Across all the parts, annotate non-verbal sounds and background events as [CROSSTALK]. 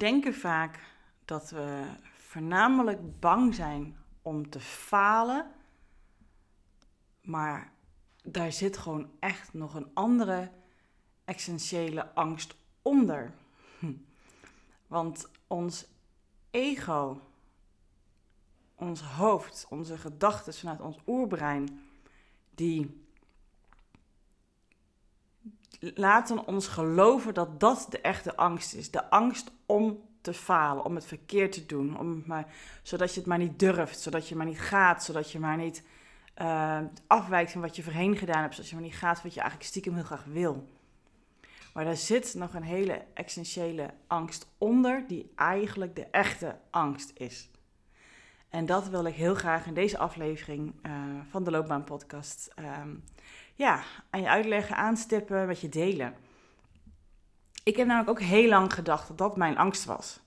denken vaak dat we voornamelijk bang zijn om te falen. Maar daar zit gewoon echt nog een andere essentiële angst onder. [LAUGHS] Want ons ego, ons hoofd, onze gedachten vanuit ons oerbrein, die laten ons geloven dat dat de echte angst is. De angst om te falen, om het verkeerd te doen, om maar, zodat je het maar niet durft, zodat je maar niet gaat, zodat je maar niet uh, afwijkt van wat je voorheen gedaan hebt, zodat je maar niet gaat wat je eigenlijk stiekem heel graag wil. Maar daar zit nog een hele essentiële angst onder, die eigenlijk de echte angst is. En dat wil ik heel graag in deze aflevering uh, van de Loopbaan Podcast um, ja, aan je uitleggen, aanstippen, met je delen. Ik heb namelijk ook heel lang gedacht dat dat mijn angst was.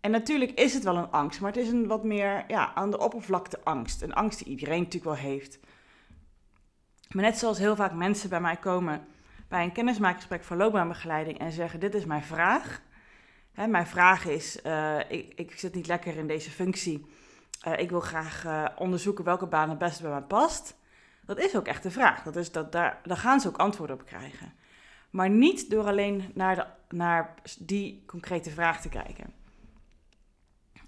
En natuurlijk is het wel een angst, maar het is een wat meer ja, aan de oppervlakte angst. Een angst die iedereen natuurlijk wel heeft. Maar net zoals heel vaak mensen bij mij komen bij een kennismakingsgesprek voor loopbaanbegeleiding en zeggen: Dit is mijn vraag. Hè, mijn vraag is: uh, ik, ik zit niet lekker in deze functie. Uh, ik wil graag uh, onderzoeken welke baan het beste bij mij past. Dat is ook echt de vraag. Dat is dat, daar, daar gaan ze ook antwoorden op krijgen. Maar niet door alleen naar, de, naar die concrete vraag te kijken.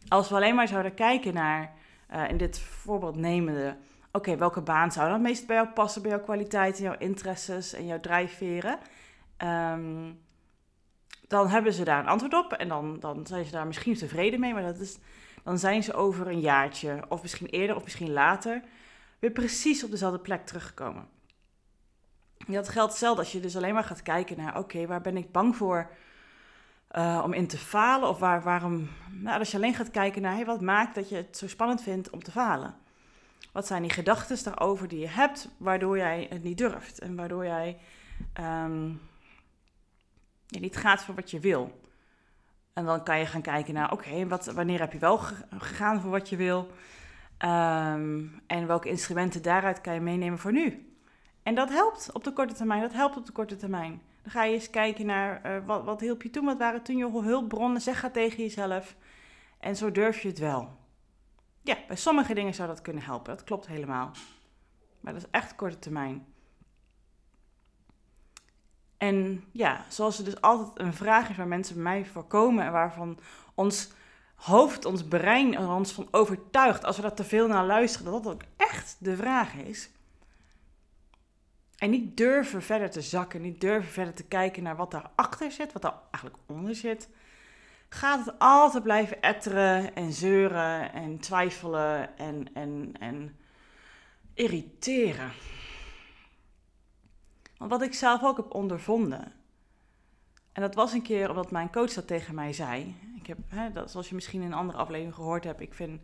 Als we alleen maar zouden kijken naar, uh, in dit voorbeeld nemende, oké, welke baan zou dan het meest bij jou passen, bij jouw kwaliteiten, jouw interesses en jouw drijfveren? Um, dan hebben ze daar een antwoord op en dan, dan zijn ze daar misschien tevreden mee, maar dat is, dan zijn ze over een jaartje, of misschien eerder of misschien later, weer precies op dezelfde plek teruggekomen. Dat geldt hetzelfde als je dus alleen maar gaat kijken naar, oké, waar ben ik bang voor uh, om in te falen? Of waar, waarom, nou, als je alleen gaat kijken naar, hey, wat maakt dat je het zo spannend vindt om te falen? Wat zijn die gedachten daarover die je hebt, waardoor jij het niet durft? En waardoor jij um, je niet gaat voor wat je wil? En dan kan je gaan kijken naar, oké, okay, wanneer heb je wel gegaan voor wat je wil? Um, en welke instrumenten daaruit kan je meenemen voor nu? En dat helpt op de korte termijn. Dat helpt op de korte termijn. Dan ga je eens kijken naar uh, wat, wat hielp je toen, wat waren toen je hulpbronnen. Zeg gaat tegen jezelf. En zo durf je het wel. Ja, bij sommige dingen zou dat kunnen helpen. Dat klopt helemaal. Maar dat is echt korte termijn. En ja, zoals er dus altijd een vraag is waar mensen bij mij voor komen en waarvan ons hoofd, ons brein er ons van overtuigt, als we daar te veel naar luisteren, dat dat ook echt de vraag is. En niet durven verder te zakken, niet durven verder te kijken naar wat daarachter zit, wat daar eigenlijk onder zit. Gaat het altijd blijven etteren en zeuren en twijfelen en, en, en irriteren. Want wat ik zelf ook heb ondervonden. En dat was een keer omdat mijn coach dat tegen mij zei. Ik heb, hè, dat, zoals je misschien in een andere aflevering gehoord hebt, ik vind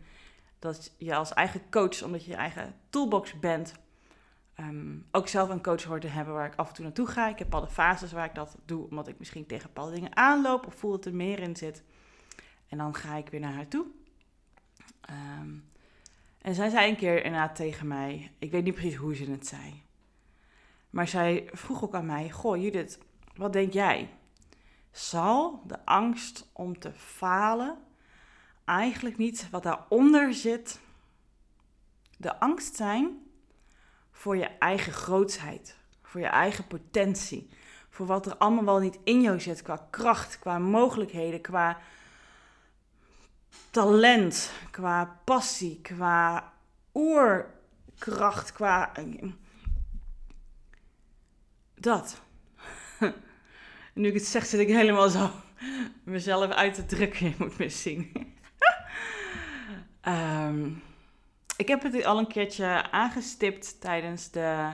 dat je als eigen coach, omdat je je eigen toolbox bent, um, ook zelf een coach hoort te hebben waar ik af en toe naartoe ga. Ik heb bepaalde fases waar ik dat doe, omdat ik misschien tegen bepaalde dingen aanloop of voel dat er meer in zit. En dan ga ik weer naar haar toe. Um, en zij zei een keer inderdaad tegen mij, ik weet niet precies hoe ze het zei. Maar zij vroeg ook aan mij, goh Judith, wat denk jij? Zal de angst om te falen eigenlijk niet wat daaronder zit, de angst zijn voor je eigen grootsheid, voor je eigen potentie, voor wat er allemaal wel niet in jou zit qua kracht, qua mogelijkheden, qua talent, qua passie, qua oerkracht, qua. Dat. Nu ik het zeg, zit ik helemaal zo mezelf uit te drukken. Je moet me zien. um, [LAUGHS] ik heb het al een keertje aangestipt tijdens de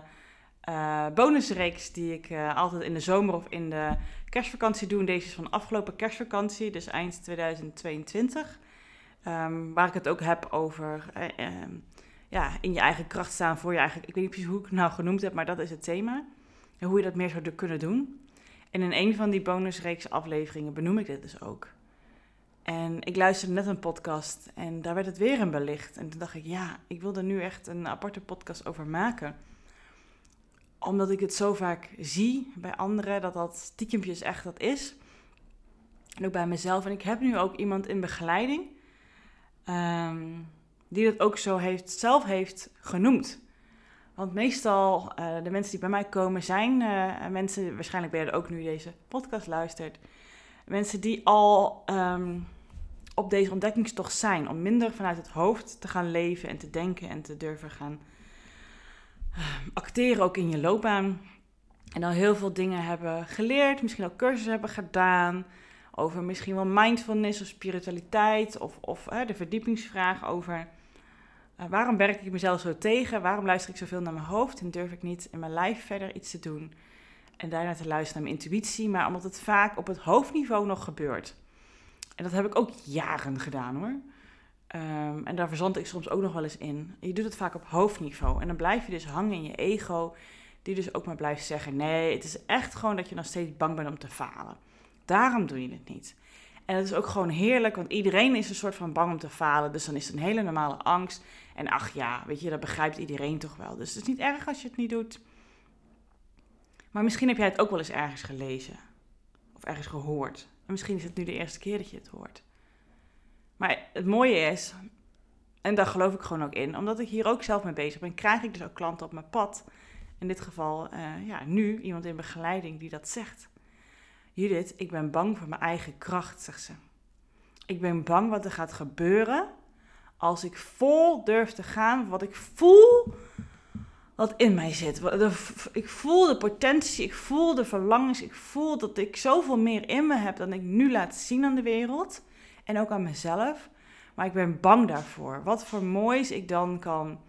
uh, bonusreeks die ik uh, altijd in de zomer of in de kerstvakantie doe. Deze is van afgelopen kerstvakantie, dus eind 2022. Um, ehm, waar ik het ook heb over uh, ja, in je eigen kracht staan voor je eigen... Ik weet niet precies hoe ik het nou genoemd heb, maar dat is het thema. En hoe je dat meer zou kunnen doen. En in een van die bonusreeks afleveringen benoem ik dit dus ook. En ik luisterde net een podcast en daar werd het weer in belicht. En toen dacht ik, ja, ik wil er nu echt een aparte podcast over maken. Omdat ik het zo vaak zie bij anderen, dat dat stiekempjes echt dat is. En ook bij mezelf. En ik heb nu ook iemand in begeleiding ehm, die dat ook zo heeft, zelf heeft genoemd. Want meestal, uh, de mensen die bij mij komen, zijn uh, mensen, waarschijnlijk ben je er ook nu deze podcast luistert, mensen die al um, op deze ontdekkingstocht zijn. Om minder vanuit het hoofd te gaan leven en te denken en te durven gaan uh, acteren ook in je loopbaan. En al heel veel dingen hebben geleerd, misschien ook cursussen hebben gedaan. Over misschien wel mindfulness of spiritualiteit. Of, of de verdiepingsvraag over uh, waarom werk ik mezelf zo tegen? Waarom luister ik zoveel naar mijn hoofd en durf ik niet in mijn lijf verder iets te doen? En daarna te luisteren naar mijn intuïtie, maar omdat het vaak op het hoofdniveau nog gebeurt. En dat heb ik ook jaren gedaan hoor. Um, en daar verzand ik soms ook nog wel eens in. Je doet het vaak op hoofdniveau. En dan blijf je dus hangen in je ego, die dus ook maar blijft zeggen: nee, het is echt gewoon dat je nog steeds bang bent om te falen. Daarom doe je het niet. En het is ook gewoon heerlijk, want iedereen is een soort van bang om te falen. Dus dan is het een hele normale angst. En ach ja, weet je, dat begrijpt iedereen toch wel. Dus het is niet erg als je het niet doet. Maar misschien heb jij het ook wel eens ergens gelezen. Of ergens gehoord. En misschien is het nu de eerste keer dat je het hoort. Maar het mooie is, en daar geloof ik gewoon ook in, omdat ik hier ook zelf mee bezig ben, krijg ik dus ook klanten op mijn pad. In dit geval, uh, ja, nu iemand in begeleiding die dat zegt. Judith, ik ben bang voor mijn eigen kracht, zegt ze. Ik ben bang wat er gaat gebeuren als ik vol durf te gaan wat ik voel wat in mij zit. Ik voel de potentie, ik voel de verlangens, ik voel dat ik zoveel meer in me heb dan ik nu laat zien aan de wereld en ook aan mezelf. Maar ik ben bang daarvoor. Wat voor moois ik dan kan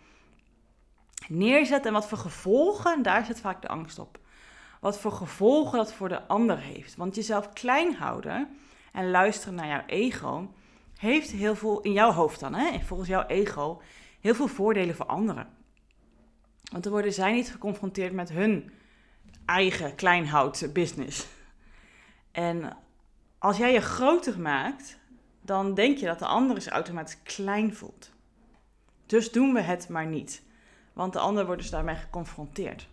neerzetten en wat voor gevolgen, daar zit vaak de angst op. Wat voor gevolgen dat voor de ander heeft. Want jezelf klein houden en luisteren naar jouw ego heeft heel veel, in jouw hoofd dan, hè, volgens jouw ego, heel veel voordelen voor anderen. Want dan worden zij niet geconfronteerd met hun eigen kleinhout business. En als jij je groter maakt, dan denk je dat de ander zich automatisch klein voelt. Dus doen we het maar niet. Want de ander wordt dus daarmee geconfronteerd.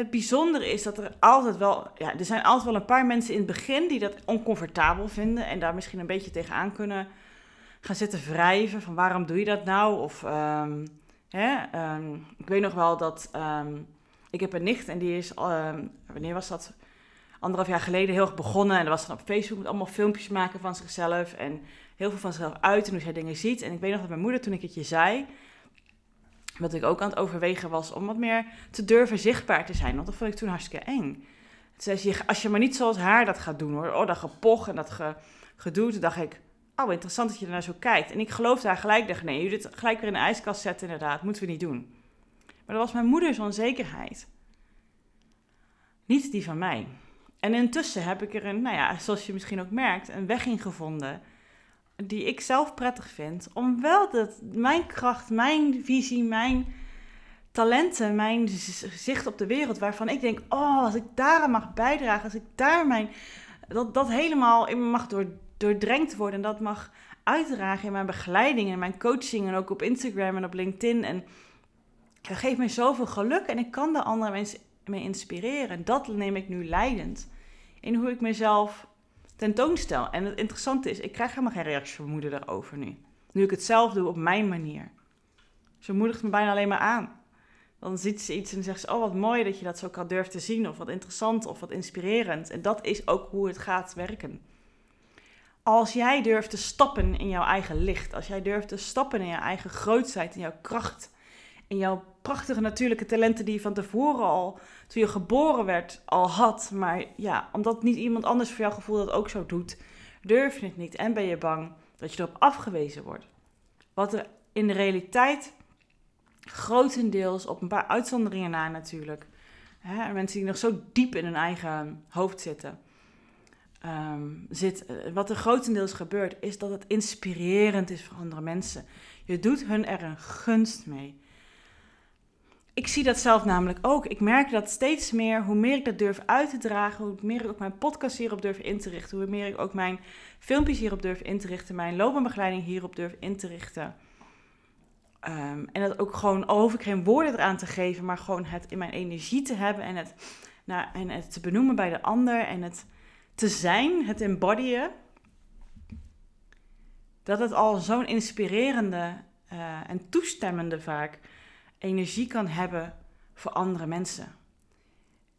Het bijzondere is dat er altijd wel, ja, er zijn altijd wel een paar mensen in het begin die dat oncomfortabel vinden en daar misschien een beetje tegenaan kunnen gaan zitten wrijven van waarom doe je dat nou? Of um, hè, um, ik weet nog wel dat um, ik heb een nicht en die is, wanneer was dat? Anderhalf jaar geleden heel erg begonnen en dat was dan op Facebook met allemaal filmpjes maken van zichzelf en heel veel van zichzelf uit en hoe zij dingen ziet. En ik weet nog dat mijn moeder toen ik het je zei, wat ik ook aan het overwegen was om wat meer te durven zichtbaar te zijn. Want dat vond ik toen hartstikke eng. Toen zei ze, als je maar niet zoals haar dat gaat doen hoor. Oh, dat gepoch en dat ge, gedoe. Dacht ik, oh interessant dat je er naar zo kijkt. En ik geloofde daar gelijk, dacht nee, je dit gelijk weer in de ijskast zetten inderdaad. Moeten we niet doen. Maar dat was mijn moeders onzekerheid. Niet die van mij. En intussen heb ik er een, nou ja, zoals je misschien ook merkt, een weg in gevonden die ik zelf prettig vind. Om wel dat mijn kracht, mijn visie, mijn talenten, mijn zicht op de wereld, waarvan ik denk, oh, als ik daar mag bijdragen, als ik daar mijn, dat, dat helemaal mag door, doordrenkt worden en dat mag uitdragen in mijn begeleiding en mijn coaching en ook op Instagram en op LinkedIn. En dat geeft me zoveel geluk en ik kan de andere mensen mee inspireren. En dat neem ik nu leidend in hoe ik mezelf tentoonstel. En het interessante is, ik krijg helemaal geen reactie van moeder daarover nu. Nu ik het zelf doe op mijn manier. Ze moedigt me bijna alleen maar aan. Dan ziet ze iets en zegt ze, oh wat mooi dat je dat zo kan durven te zien. Of wat interessant of wat inspirerend. En dat is ook hoe het gaat werken. Als jij durft te stappen in jouw eigen licht. Als jij durft te stappen in jouw eigen grootheid, in jouw kracht. In jouw prachtige natuurlijke talenten die je van tevoren al, toen je geboren werd, al had. Maar ja, omdat niet iemand anders voor jouw gevoel dat ook zo doet, durf je het niet en ben je bang dat je erop afgewezen wordt. Wat er in de realiteit grotendeels, op een paar uitzonderingen na natuurlijk, hè, mensen die nog zo diep in hun eigen hoofd zitten, um, zit, eh, wat er grotendeels gebeurt, is dat het inspirerend is voor andere mensen. Je doet hun er een gunst mee ik zie dat zelf namelijk ook. Ik merk dat steeds meer, hoe meer ik dat durf uit te dragen, hoe meer ik ook mijn podcast hierop durf in te richten, hoe meer ik ook mijn filmpjes hierop durf in te richten, mijn loopbaanbegeleiding hierop durf in te richten. Ehm, en dat ook gewoon, hoef ik geen woorden eraan te geven, maar gewoon het in mijn energie te hebben en het, nou, en het te benoemen bij de ander en het te zijn, het embodyen, dat het al zo'n inspirerende uh, en toestemmende vaak energie kan hebben voor andere mensen.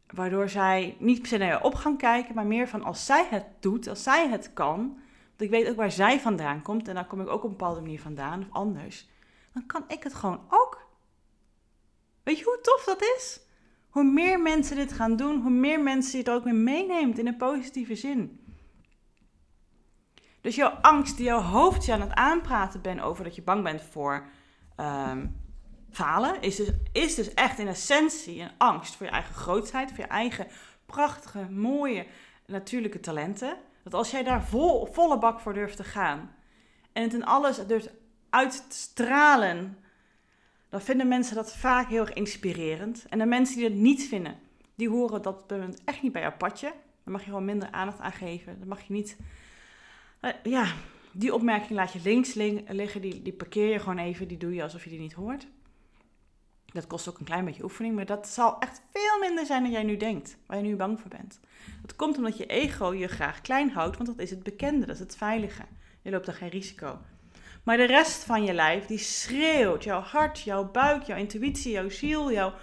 Waardoor zij niet per se naar je op gaan kijken, maar meer van als zij het doet, als zij het kan. Want ik weet ook waar zij vandaan komt en dan kom ik ook op een bepaalde manier vandaan of anders. Dan kan ik het gewoon ook. Weet je hoe tof dat is? Hoe meer mensen dit gaan doen, hoe meer mensen je ook mee meeneemt in een positieve zin. Dus jouw angst die jouw hoofd je aan het aanpraten bent over dat je bang bent voor ehm, falen, is dus, is dus echt in essentie een angst voor je eigen grootheid, voor je eigen prachtige, mooie, natuurlijke talenten. Dat als jij daar vol, volle bak voor durft te gaan en het in alles durft uit te stralen, dan vinden mensen dat vaak heel erg inspirerend. En de mensen die het niet vinden, die horen dat echt niet bij jouw padje. Dan mag je gewoon minder aandacht aan geven. Dan mag je niet eh, ja, die opmerking laat je links liggen, die, die parkeer je gewoon even, die doe je alsof je die niet hoort. Dat kost ook een klein beetje oefening, maar dat zal echt veel minder zijn dan jij nu denkt, waar je nu bang voor bent. Dat komt omdat je ego je graag klein houdt, want dat is het bekende, dat is het veilige. Je loopt daar geen risico. Maar de rest van je lijf, die schreeuwt, jouw hart, jouw buik, jouw intuïtie, jouw ziel, jouw,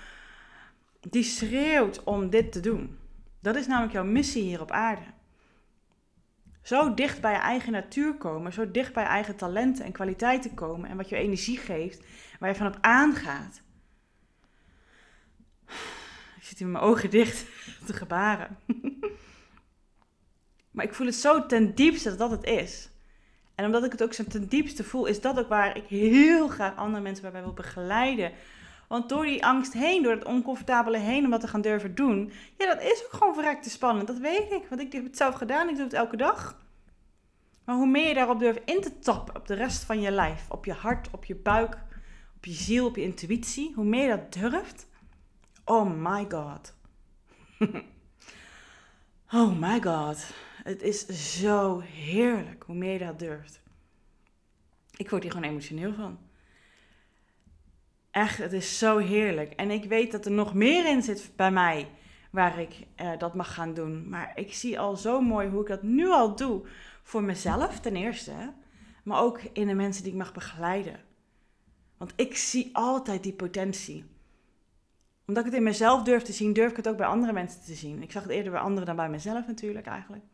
die schreeuwt om dit te doen. Dat is namelijk jouw missie hier op aarde. Zo dicht bij je eigen natuur komen, zo dicht bij je eigen talenten en kwaliteiten komen en wat je energie geeft, waar je van op aangaat. Ik zit hier met mijn ogen dicht [LAUGHS] te gebaren. [LAUGHS] maar ik voel het zo ten diepste dat dat het is. En omdat ik het ook zo ten diepste voel, is dat ook waar ik heel graag andere mensen bij wil begeleiden. Want door die angst heen, door het oncomfortabele heen om wat te gaan durven doen, ja, dat is ook gewoon verrekte spannend. Dat weet ik, want ik heb het zelf gedaan, ik doe het elke dag. Maar hoe meer je daarop durft in te tappen, op de rest van je lijf, op je hart, op je buik, op je ziel, op je intuïtie, hoe meer je dat durft, oh my god. [LAUGHS] oh my god. Het is zo heerlijk hoe meer je dat durft. Ik word hier gewoon emotioneel van. Echt, het is zo heerlijk. En ik weet dat er nog meer in zit bij mij waar ik eh, dat mag gaan doen. Maar ik zie al zo mooi hoe ik dat nu al doe. Voor mezelf ten eerste, maar ook in de mensen die ik mag begeleiden. Want ik zie altijd die potentie. Omdat ik het in mezelf durf te zien, durf ik het ook bij andere mensen te zien. Ik zag het eerder bij anderen dan bij mezelf natuurlijk eigenlijk.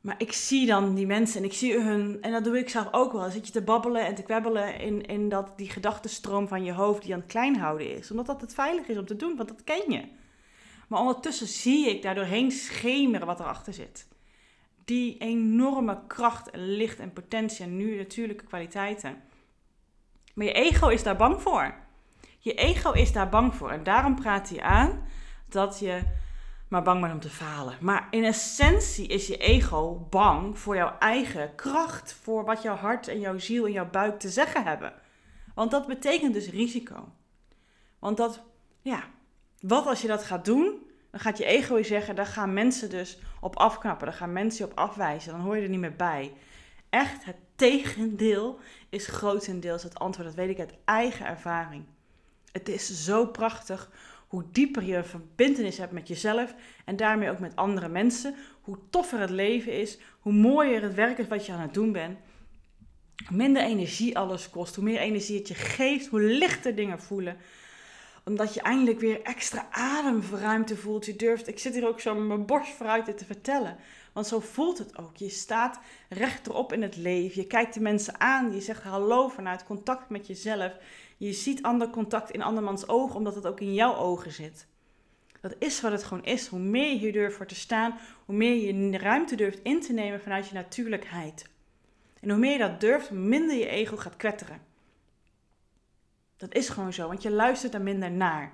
Maar ik zie dan die mensen en ik zie hun, en dat doe ik zelf ook wel. Zit je te babbelen en te kwebbelen in, in dat, die gedachtenstroom van je hoofd die aan het klein houden is. Omdat dat het veilig is om te doen, want dat ken je. Maar ondertussen zie ik daardoorheen schemeren wat erachter zit. Die enorme kracht en licht en potentie en nu natuurlijke kwaliteiten. Maar je ego is daar bang voor. Je ego is daar bang voor. En daarom praat hij aan dat je maar bang bent om te falen. Maar in essentie is je ego bang voor jouw eigen kracht. Voor wat jouw hart en jouw ziel en jouw buik te zeggen hebben. Want dat betekent dus risico. Want dat, ja, wat als je dat gaat doen, dan gaat je ego je zeggen, daar gaan mensen dus op afknappen, daar gaan mensen je op afwijzen, dan hoor je er niet meer bij. Echt, het tegendeel is grotendeels het antwoord, dat weet ik uit eigen ervaring. Het is zo prachtig hoe dieper je een verbindenis hebt met jezelf en daarmee ook met andere mensen, hoe toffer het leven is, hoe mooier het werk is wat je aan het doen bent. Minder energie alles kost, hoe meer energie het je geeft, hoe lichter dingen voelen omdat je eindelijk weer extra ademruimte voelt. Je durft, ik zit hier ook zo met mijn borst vooruit dit te vertellen. Want zo voelt het ook. Je staat rechterop in het leven. Je kijkt de mensen aan. Je zegt hallo vanuit contact met jezelf. Je ziet ander contact in andermans ogen, omdat het ook in jouw ogen zit. Dat is wat het gewoon is. Hoe meer je durft voor te staan, hoe meer je ruimte durft in te nemen vanuit je natuurlijkheid. En hoe meer je dat durft, hoe minder je ego gaat kwetteren. Dat is gewoon zo, want je luistert er minder naar.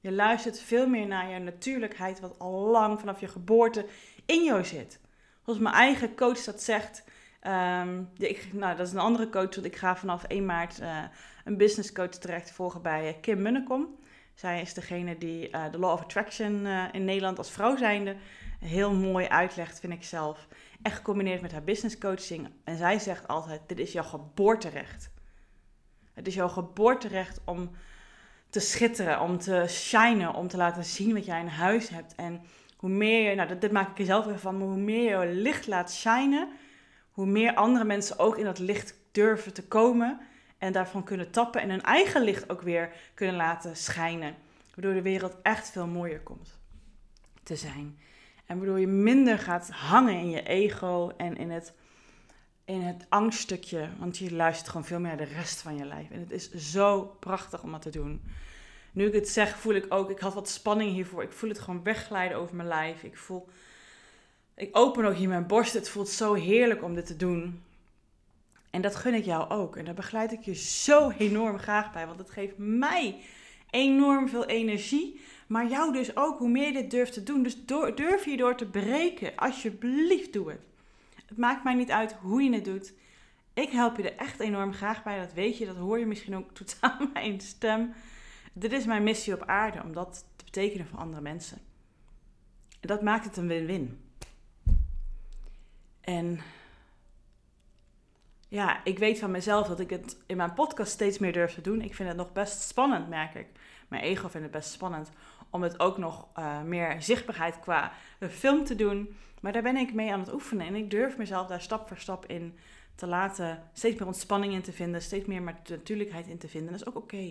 Je luistert veel meer naar je natuurlijkheid, wat al lang vanaf je geboorte in jou zit. Zoals mijn eigen coach dat zegt. Um, ik, nou, dat is een andere coach, want ik ga vanaf 1 maart uh, een business coach terecht volgen bij eh, Kim Munnekom. Zij is degene die uh, de Law of Attraction in Nederland als vrouw zijnde heel mooi uitlegt, vind ik zelf. Echt gecombineerd met haar business coaching. En zij zegt altijd, dit is jouw geboorterecht. Het is jouw geboorterecht om te schitteren, om te shinen, om te laten zien wat jij in huis hebt. En Hoe meer je, nou dit maak ik er zelf even van, maar hoe meer je licht laat shinen, hoe meer andere mensen ook in dat licht durven te komen en daarvan kunnen tappen en hun eigen licht ook weer kunnen laten schijnen. Waardoor de wereld echt veel mooier komt te zijn. En waardoor je minder gaat hangen in je ego en in het, in het angststukje. Want je luistert gewoon veel meer naar de rest van je lijf. En het is zo prachtig om dat te doen. Nu ik het zeg, voel ik ook, ik had wat spanning hiervoor. Ik voel het gewoon wegglijden over mijn lijf. Ik voel, ik open ook hier mijn borst. Het voelt zo heerlijk om dit te doen. En dat gun ik jou ook. En daar begeleid ik je zo enorm graag bij. Want het geeft mij enorm veel energie. Maar jou dus ook, hoe meer je dit durft te doen. Dus durf je door te breken. Alsjeblieft, doe het. Het maakt mij niet uit hoe je het doet. Ik help je er echt enorm graag bij. Dat weet je, dat hoor je misschien ook [LAUGHS] totaal mijn stem. Dit is mijn missie op aarde, om dat te betekenen voor andere mensen. En dat maakt het een win-win. En ja, ik weet van mezelf dat ik het in mijn podcast steeds meer durf te doen. Ik vind het nog best spannend, merk ik. Mijn ego vindt het best spannend om het ook nog uh, meer zichtbaarheid qua film te doen. Maar daar ben ik mee aan het oefenen. En ik durf mezelf daar stap voor stap in te laten. Steeds meer ontspanning in te vinden. Steeds meer natuurlijkheid in te vinden. Dat is ook oké.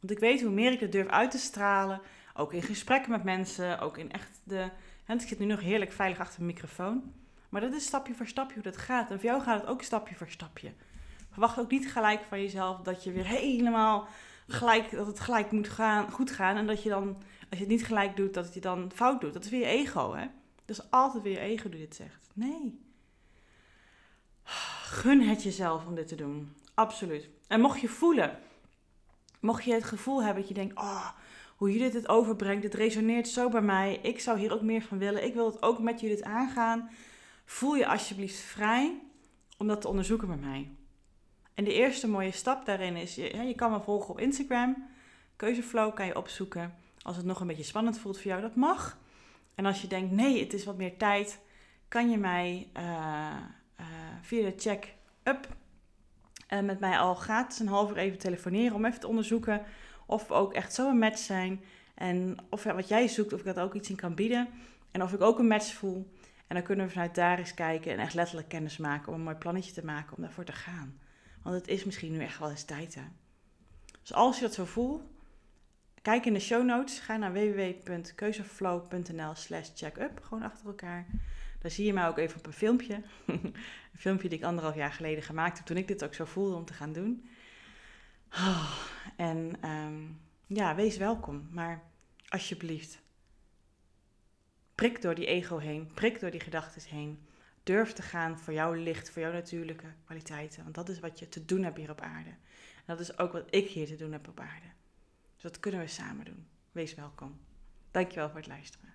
Want ik weet hoe meer ik het durf uit te stralen. Ook in gesprekken met mensen. Ook in echt de... Ik zit nu nog heerlijk veilig achter de microfoon. Maar dat is stapje voor stapje hoe dat gaat. En voor jou gaat het ook stapje voor stapje. Verwacht ook niet gelijk van jezelf dat je weer helemaal gelijk, dat het gelijk moet gaan, goed gaan. En dat je dan, als je het niet gelijk doet, dat het je dan fout doet. Dat is weer je ego, hè? Dus altijd weer je ego die dit zegt. Nee. Gun het jezelf om dit te doen. Absoluut. En mocht je voelen, mocht je het gevoel hebben dat je denkt, oh, hoe jullie dit overbrengt, dit resoneert zo bij mij. Ik zou hier ook meer van willen. Ik wil het ook met jullie aangaan voel je alsjeblieft vrij om dat te onderzoeken met mij. En de eerste mooie stap daarin is, je, je kan me volgen op Instagram. Keuzeflow kan je opzoeken. Als het nog een beetje spannend voelt voor jou, dat mag. En als je denkt, nee, het is wat meer tijd, kan je mij uh, uh, via de check-up uh, met mij al gratis een half uur even telefoneren om even te onderzoeken of we ook echt zo een match zijn. En of wat jij zoekt, of ik dat ook iets in kan bieden. En of ik ook een match voel. En dan kunnen we vanuit daar eens kijken en echt letterlijk kennis maken om een mooi plannetje te maken om daarvoor te gaan. Want het is misschien nu echt wel eens tijd hè. Dus als je dat zo voelt, kijk in de show notes. Ga naar www.keuzeflow.nl slash checkup. Gewoon achter elkaar. Daar zie je mij ook even op een filmpje. [LAUGHS] een filmpje die ik anderhalf jaar geleden gemaakt heb toen ik dit ook zo voelde om te gaan doen. Oh, en um, ja, wees welkom. Maar alsjeblieft, Prik door die ego heen, prik door die gedachten heen. Durf te gaan voor jouw licht, voor jouw natuurlijke kwaliteiten. Want dat is wat je te doen hebt hier op aarde. En dat is ook wat ik hier te doen heb op aarde. Dus dat kunnen we samen doen. Wees welkom. Dankjewel voor het luisteren.